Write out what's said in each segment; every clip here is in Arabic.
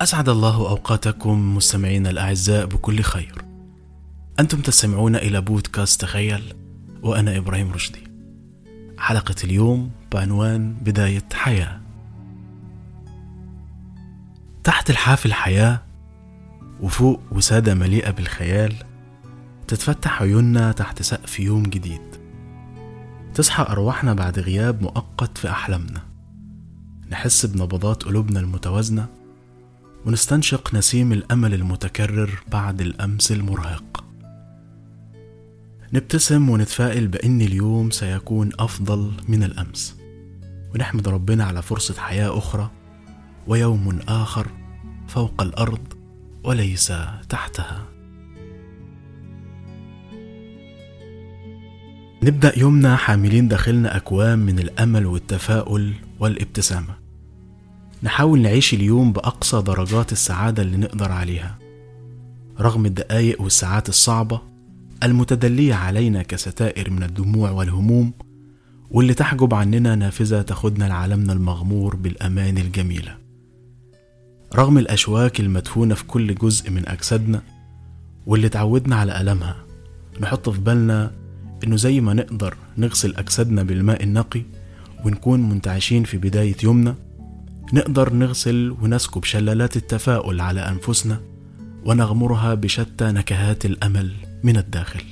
أسعد الله أوقاتكم مستمعينا الأعزاء بكل خير. أنتم تستمعون إلى بودكاست تخيل وأنا إبراهيم رشدي. حلقة اليوم بعنوان بداية حياة. تحت الحافل حياة وفوق وسادة مليئة بالخيال تتفتح عيوننا تحت سقف يوم جديد. تصحى أرواحنا بعد غياب مؤقت في أحلامنا. نحس بنبضات قلوبنا المتوازنة ونستنشق نسيم الأمل المتكرر بعد الأمس المرهق. نبتسم ونتفائل بأن اليوم سيكون أفضل من الأمس. ونحمد ربنا على فرصة حياة أخرى ويوم آخر فوق الأرض وليس تحتها. نبدأ يومنا حاملين داخلنا أكوام من الأمل والتفاؤل والابتسامة. نحاول نعيش اليوم بأقصى درجات السعادة اللي نقدر عليها. رغم الدقايق والساعات الصعبة المتدلية علينا كستائر من الدموع والهموم واللي تحجب عننا نافذة تاخدنا لعالمنا المغمور بالأمان الجميلة. رغم الأشواك المدفونة في كل جزء من أجسادنا واللي تعودنا على ألمها نحط في بالنا إنه زي ما نقدر نغسل أجسادنا بالماء النقي ونكون منتعشين في بداية يومنا نقدر نغسل ونسكب شلالات التفاؤل على أنفسنا ونغمرها بشتى نكهات الأمل من الداخل.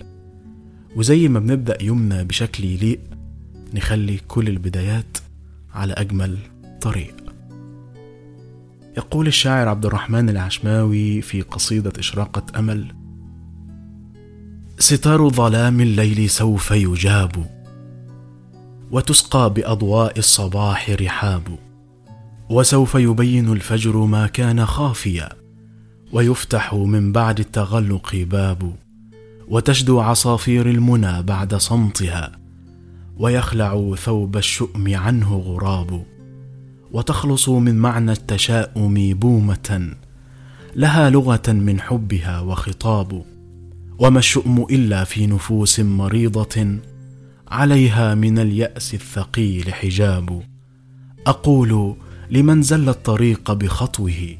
وزي ما بنبدأ يومنا بشكل يليق نخلي كل البدايات على أجمل طريق. يقول الشاعر عبد الرحمن العشماوي في قصيدة إشراقة أمل ستار ظلام الليل سوف يجاب وتسقى بأضواء الصباح رحاب. وسوف يبين الفجر ما كان خافيا. ويفتح من بعد التغلق باب وتشدو عصافير المنى بعد صمتها ويخلع ثوب الشؤم عنه غراب. وتخلص من معنى التشاؤم بومة لها لغة من حبها وخطاب. وما الشؤم إلا في نفوس مريضة عليها من اليأس الثقيل حجاب. أقول لمن زل الطريق بخطوه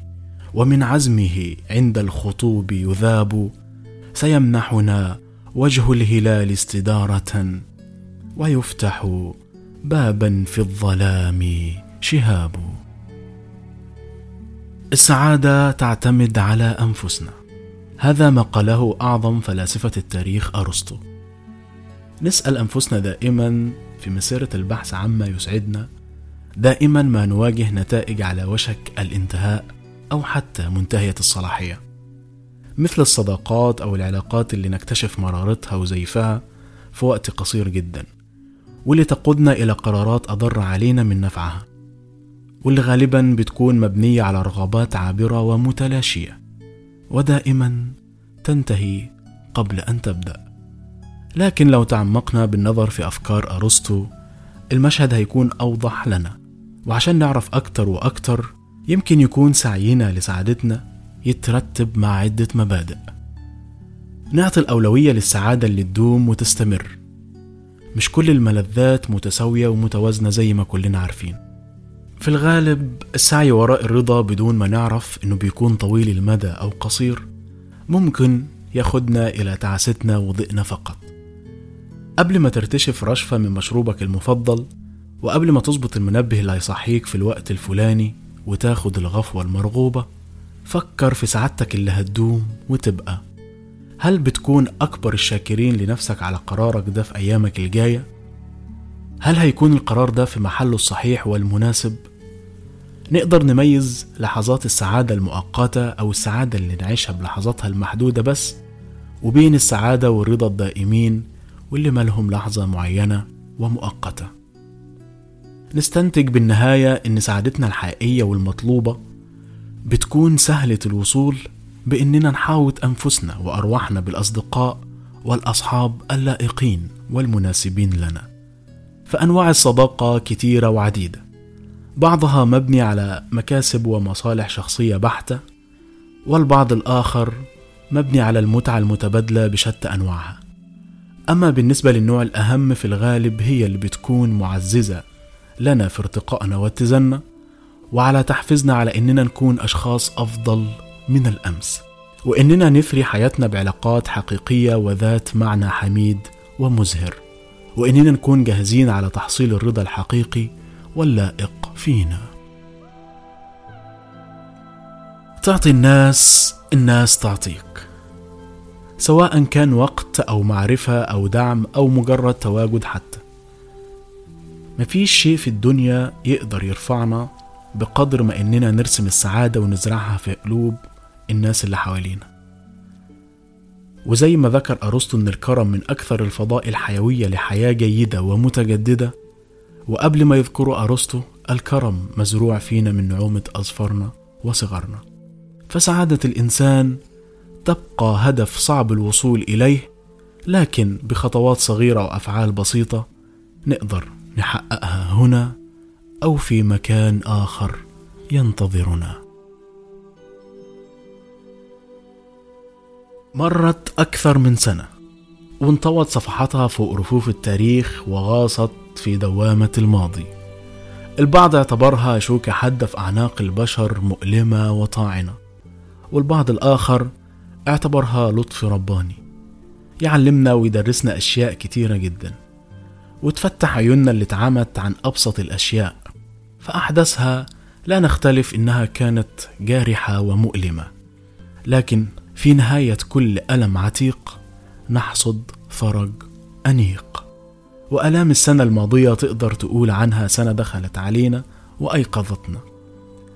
ومن عزمه عند الخطوب يذاب. سيمنحنا وجه الهلال استدارة ويفتح بابا في الظلام شهاب. السعادة تعتمد على أنفسنا. هذا ما قاله أعظم فلاسفة التاريخ أرسطو. نسأل أنفسنا دائما في مسيرة البحث عما يسعدنا دائما ما نواجه نتائج على وشك الانتهاء أو حتى منتهية الصلاحية. مثل الصداقات أو العلاقات اللي نكتشف مرارتها وزيفها في وقت قصير جدا واللي تقودنا إلى قرارات أضر علينا من نفعها واللي غالبا بتكون مبنية على رغبات عابرة ومتلاشية. ودائما تنتهي قبل أن تبدأ. لكن لو تعمقنا بالنظر في أفكار أرسطو المشهد هيكون أوضح لنا. وعشان نعرف أكتر وأكتر يمكن يكون سعينا لسعادتنا يترتب مع عدة مبادئ. نعطي الأولوية للسعادة اللي تدوم وتستمر. مش كل الملذات متساوية ومتوازنة زي ما كلنا عارفين. في الغالب السعي وراء الرضا بدون ما نعرف إنه بيكون طويل المدى أو قصير ممكن ياخدنا إلى تعاستنا وضئنا فقط. قبل ما ترتشف رشفة من مشروبك المفضل وقبل ما تظبط المنبه اللي هيصحيك في الوقت الفلاني وتاخد الغفوة المرغوبة فكر في سعادتك اللي هتدوم وتبقى هل بتكون أكبر الشاكرين لنفسك على قرارك ده في أيامك الجاية؟ هل هيكون القرار ده في محله الصحيح والمناسب؟ نقدر نميز لحظات السعادة المؤقتة أو السعادة اللي نعيشها بلحظاتها المحدودة بس وبين السعادة والرضا الدائمين واللي مالهم لحظة معينة ومؤقتة. نستنتج بالنهاية إن سعادتنا الحقيقية والمطلوبة بتكون سهلة الوصول بإننا نحاوط أنفسنا وأرواحنا بالأصدقاء والأصحاب اللائقين والمناسبين لنا. فأنواع الصداقة كتيرة وعديدة. بعضها مبني على مكاسب ومصالح شخصية بحتة والبعض الآخر مبني على المتعة المتبادلة بشتى أنواعها. أما بالنسبة للنوع الأهم في الغالب هي اللي بتكون معززة. لنا في ارتقائنا واتزاننا وعلى تحفيزنا على إننا نكون أشخاص أفضل من الأمس. وإننا نثري حياتنا بعلاقات حقيقية وذات معنى حميد ومزهر. وإننا نكون جاهزين على تحصيل الرضا الحقيقي واللائق فينا. تعطي الناس الناس تعطيك. سواء كان وقت أو معرفة أو دعم أو مجرد تواجد حتى. مفيش شيء في الدنيا يقدر يرفعنا بقدر ما إننا نرسم السعادة ونزرعها في قلوب الناس اللي حوالينا. وزي ما ذكر أرسطو إن الكرم من أكثر الفضائل حيويه لحياة جيدة ومتجددة وقبل ما يذكروا أرسطو الكرم مزروع فينا من نعومة أظفارنا وصغرنا. فسعادة الإنسان تبقى هدف صعب الوصول إليه لكن بخطوات صغيرة وأفعال بسيطة نقدر نحققها هنا أو في مكان آخر ينتظرنا. مرت أكثر من سنة وانطوت صفحتها فوق رفوف التاريخ وغاصت في دوامة الماضي. البعض اعتبرها شوكة حاده في أعناق البشر مؤلمة وطاعنة والبعض الآخر اعتبرها لطف رباني. يعلمنا ويدرسنا أشياء كتيرة جدا وتفتح عيوننا اللي اتعمت عن أبسط الأشياء فأحدثها لا نختلف إنها كانت جارحة ومؤلمة لكن في نهاية كل ألم عتيق نحصد فرج أنيق. وألام السنة الماضية تقدر تقول عنها سنة دخلت علينا وأيقظتنا.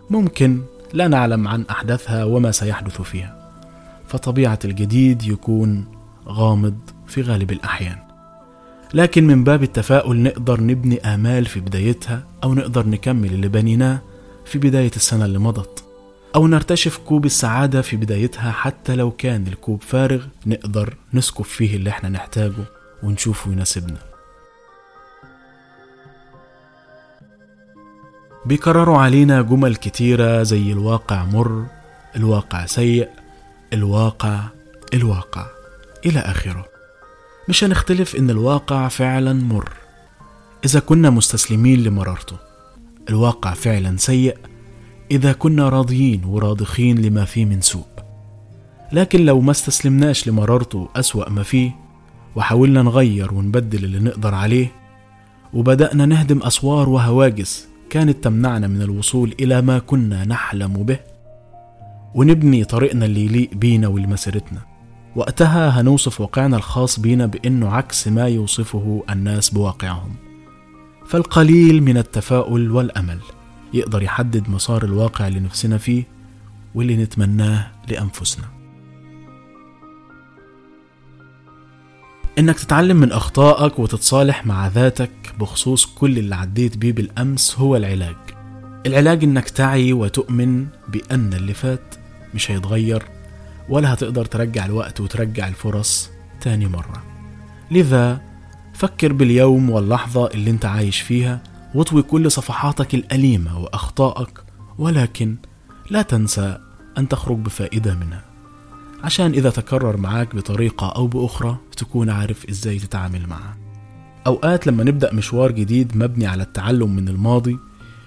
ممكن لا نعلم عن أحداثها وما سيحدث فيها. فطبيعة الجديد يكون غامض في غالب الأحيان. لكن من باب التفاؤل نقدر نبني آمال في بدايتها أو نقدر نكمل اللي بنيناه في بداية السنة اللي مضت. أو نرتشف كوب السعادة في بدايتها حتى لو كان الكوب فارغ نقدر نسكب فيه اللي إحنا نحتاجه ونشوفه يناسبنا. بيكرروا علينا جمل كتيرة زي الواقع مر الواقع سيء الواقع الواقع. إلى آخره. مش هنختلف إن الواقع فعلا مر. إذا كنا مستسلمين لمرارته. الواقع فعلا سيء إذا كنا راضيين وراضخين لما فيه من سوء. لكن لو ما استسلمناش لمرارته أسوأ ما فيه وحاولنا نغير ونبدل اللي نقدر عليه وبدأنا نهدم أسوار وهواجس كانت تمنعنا من الوصول إلى ما كنا نحلم به ونبني طريقنا اللي يليق بينا ولمسيرتنا وقتها هنوصف واقعنا الخاص بينا بأنه عكس ما يوصفه الناس بواقعهم. فالقليل من التفاؤل والأمل يقدر يحدد مسار الواقع اللي نفسنا فيه واللي نتمناه لأنفسنا. إنك تتعلم من أخطائك وتتصالح مع ذاتك بخصوص كل اللي عديت بيه بالأمس هو العلاج. العلاج إنك تعي وتؤمن بأن اللي فات مش هيتغير ولا هتقدر ترجع الوقت وترجع الفرص تاني مرة. لذا فكر باليوم واللحظة اللي انت عايش فيها واطوي كل صفحاتك الأليمة وأخطائك ولكن لا تنسى أن تخرج بفائدة منها. عشان إذا تكرر معاك بطريقة أو بأخرى تكون عارف إزاي تتعامل معاه أوقات لما نبدأ مشوار جديد مبني على التعلم من الماضي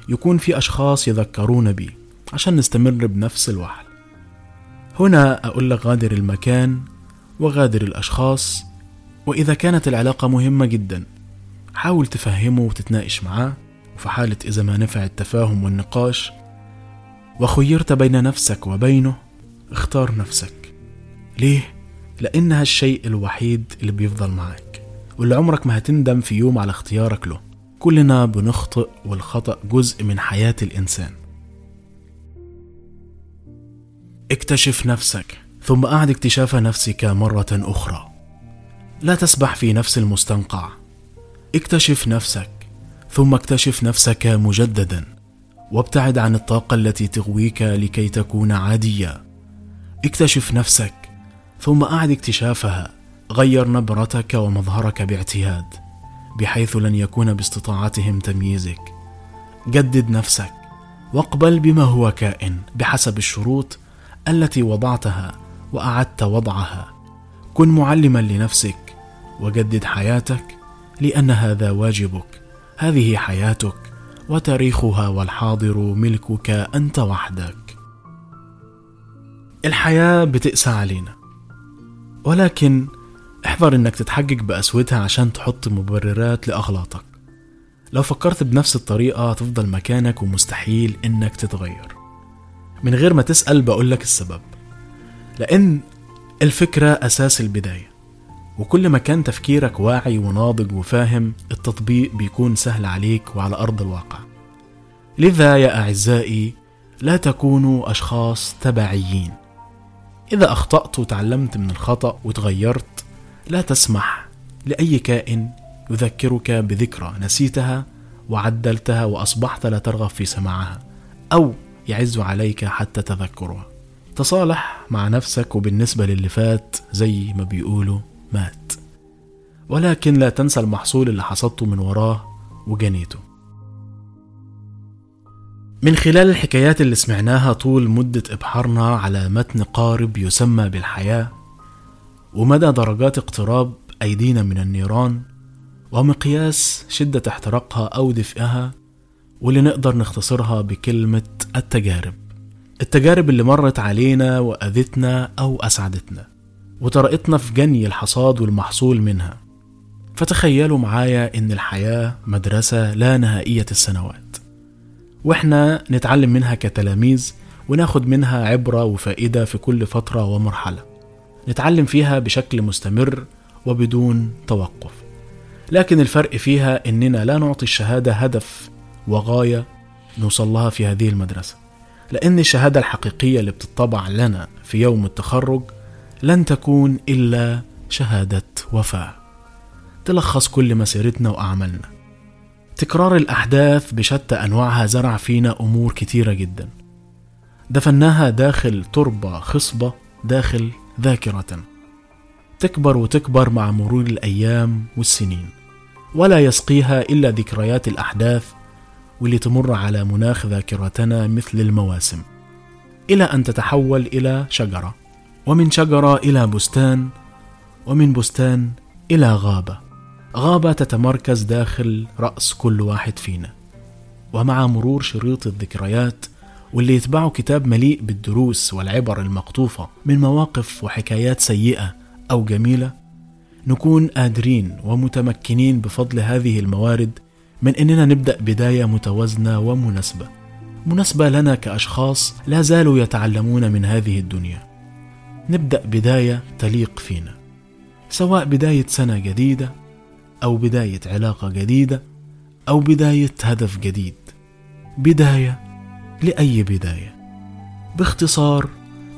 يكون في أشخاص يذكرونا بيه عشان نستمر بنفس الوحل هنا أقول لك غادر المكان وغادر الأشخاص وإذا كانت العلاقة مهمة جدا حاول تفهمه وتتناقش معاه وفي حالة إذا ما نفع التفاهم والنقاش وخيرت بين نفسك وبينه اختار نفسك. ليه؟ لأنها الشيء الوحيد اللي بيفضل معاك واللي عمرك ما هتندم في يوم على اختيارك له. كلنا بنخطئ والخطأ جزء من حياة الإنسان. اكتشف نفسك ثم أعد اكتشاف نفسك مرة أخرى. لا تسبح في نفس المستنقع. اكتشف نفسك ثم اكتشف نفسك مجددا. وابتعد عن الطاقة التي تغويك لكي تكون عاديا اكتشف نفسك ثم أعد اكتشافها. غير نبرتك ومظهرك باعتياد بحيث لن يكون باستطاعتهم تمييزك. جدد نفسك واقبل بما هو كائن بحسب الشروط التي وضعتها وأعدت وضعها. كن معلما لنفسك وجدد حياتك لأن هذا واجبك. هذه حياتك وتاريخها والحاضر ملكك أنت وحدك. الحياة بتقسى علينا. ولكن احذر إنك تتحجج بقسوتها عشان تحط مبررات لأغلاطك. لو فكرت بنفس الطريقة تفضل مكانك ومستحيل إنك تتغير. من غير ما تسأل بقولك السبب. لأن الفكرة أساس البداية وكل ما كان تفكيرك واعي وناضج وفاهم التطبيق بيكون سهل عليك وعلى أرض الواقع. لذا يا أعزائي لا تكونوا أشخاص تبعيين. إذا أخطأت وتعلمت من الخطأ وتغيرت لا تسمح لأي كائن يذكرك بذكرى نسيتها وعدلتها وأصبحت لا ترغب في سماعها أو يعز عليك حتى تذكرها تصالح مع نفسك وبالنسبه للي فات زي ما بيقولوا مات. ولكن لا تنسى المحصول اللي حصدته من وراه وجنيته. من خلال الحكايات اللي سمعناها طول مدة إبحارنا على متن قارب يسمى بالحياة ومدى درجات اقتراب أيدينا من النيران ومقياس شدة احتراقها أو دفئها واللي نقدر نختصرها بكلمة التجارب. التجارب اللي مرت علينا وأذتنا أو أسعدتنا وطرقتنا في جني الحصاد والمحصول منها. فتخيلوا معايا إن الحياة مدرسة لا نهائية السنوات. وإحنا نتعلم منها كتلاميذ وناخد منها عبرة وفائدة في كل فترة ومرحلة. نتعلم فيها بشكل مستمر وبدون توقف. لكن الفرق فيها إننا لا نعطي الشهادة هدف وغاية نوصل لها في هذه المدرسة. لأن الشهادة الحقيقية اللي بتطبع لنا في يوم التخرج لن تكون إلا شهادة وفاة. تلخص كل مسيرتنا وأعمالنا. تكرار الأحداث بشتى أنواعها زرع فينا أمور كتيرة جدا. دفناها داخل تربة خصبة داخل ذاكرة. تكبر وتكبر مع مرور الأيام والسنين. ولا يسقيها إلا ذكريات الأحداث واللي تمر على مناخ ذاكرتنا مثل المواسم. إلى أن تتحول إلى شجرة. ومن شجرة إلى بستان. ومن بستان إلى غابة. غابة تتمركز داخل رأس كل واحد فينا. ومع مرور شريط الذكريات واللي يتبعه كتاب مليء بالدروس والعبر المقطوفة من مواقف وحكايات سيئة أو جميلة نكون قادرين ومتمكنين بفضل هذه الموارد من إننا نبدأ بداية متوازنة ومناسبة. مناسبة لنا كأشخاص لا زالوا يتعلمون من هذه الدنيا. نبدأ بداية تليق فينا. سواء بداية سنة جديدة أو بداية علاقة جديدة أو بداية هدف جديد. بداية لأي بداية؟ باختصار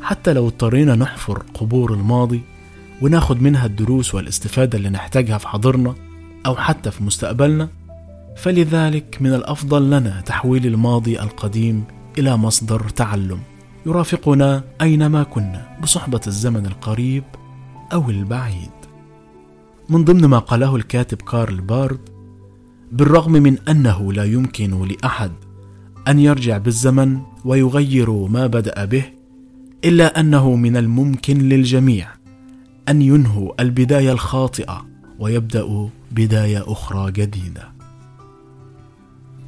حتى لو اضطرينا نحفر قبور الماضي وناخد منها الدروس والاستفادة اللي نحتاجها في حاضرنا أو حتى في مستقبلنا فلذلك من الأفضل لنا تحويل الماضي القديم إلى مصدر تعلم. يرافقنا أينما كنا بصحبة الزمن القريب أو البعيد. من ضمن ما قاله الكاتب كارل بارد بالرغم من أنه لا يمكن لأحد أن يرجع بالزمن ويغير ما بدأ به إلا أنه من الممكن للجميع أن ينهوا البداية الخاطئة ويبداوا بداية أخرى جديدة.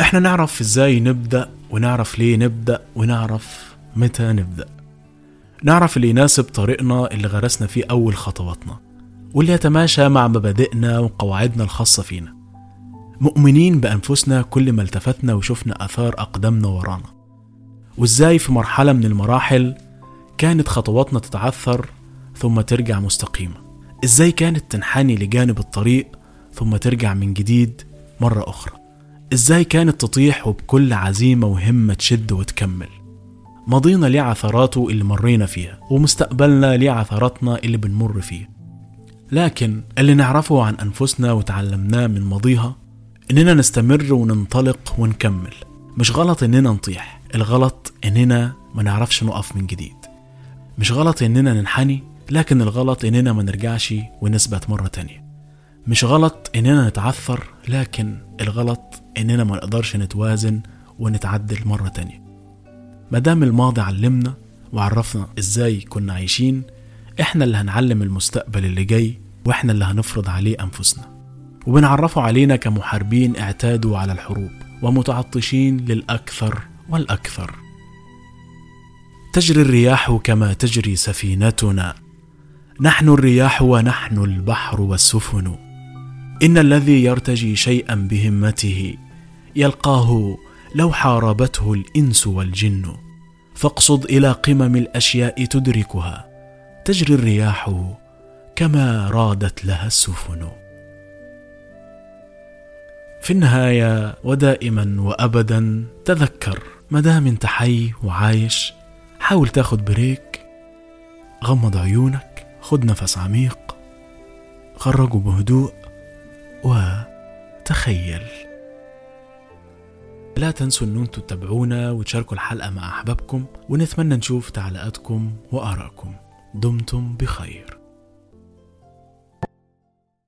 إحنا نعرف إزاي نبدأ ونعرف ليه نبدأ ونعرف متى نبدأ. نعرف اللي يناسب طريقنا اللي غرسنا فيه أول خطواتنا واللي يتماشى مع مبادئنا وقواعدنا الخاصة فينا. مؤمنين بأنفسنا كل ما التفتنا وشفنا آثار أقدامنا ورانا. وإزاي في مرحلة من المراحل كانت خطواتنا تتعثر ثم ترجع مستقيمة؟ إزاي كانت تنحني لجانب الطريق ثم ترجع من جديد مرة أخرى؟ إزاي كانت تطيح وبكل عزيمة وهمة تشد وتكمل؟ ماضينا ليه عثراته اللي مرينا فيها ومستقبلنا ليه عثراتنا اللي بنمر فيه لكن اللي نعرفه عن أنفسنا وتعلمناه من ماضيها إننا نستمر وننطلق ونكمل. مش غلط إننا نطيح الغلط إننا ما نعرفش نقف من جديد. مش غلط إننا ننحني لكن الغلط إننا ما نرجعش ونثبت مرة تانية. مش غلط إننا نتعثر لكن الغلط إننا ما نقدرش نتوازن ونتعدل مرة تانية. مادام الماضي علمنا وعرفنا إزاي كنا عايشين إحنا اللي هنعلم المستقبل اللي جاي وإحنا اللي هنفرض عليه أنفسنا. وبنعرفه علينا كمحاربين اعتادوا على الحروب ومتعطشين للأكثر والأكثر. تجري الرياح كما تجري سفينتنا. نحن الرياح ونحن البحر والسفن. إن الذي يرتجي شيئا بهمته يلقاه لو حاربته الإنس والجن. فاقصد إلى قمم الأشياء تدركها تجري الرياح كما رادت لها السفن. في النهاية ودائما وابدا تذكر مدام انت حي وعايش. حاول تاخد بريك. غمض عيونك. خد نفس عميق. خرجه بهدوء. وتخيل. لا تنسوا ان أنتم تتابعونا وتشاركوا الحلقة مع أحبابكم ونتمنى نشوف تعليقاتكم وآرائكم. دمتم بخير.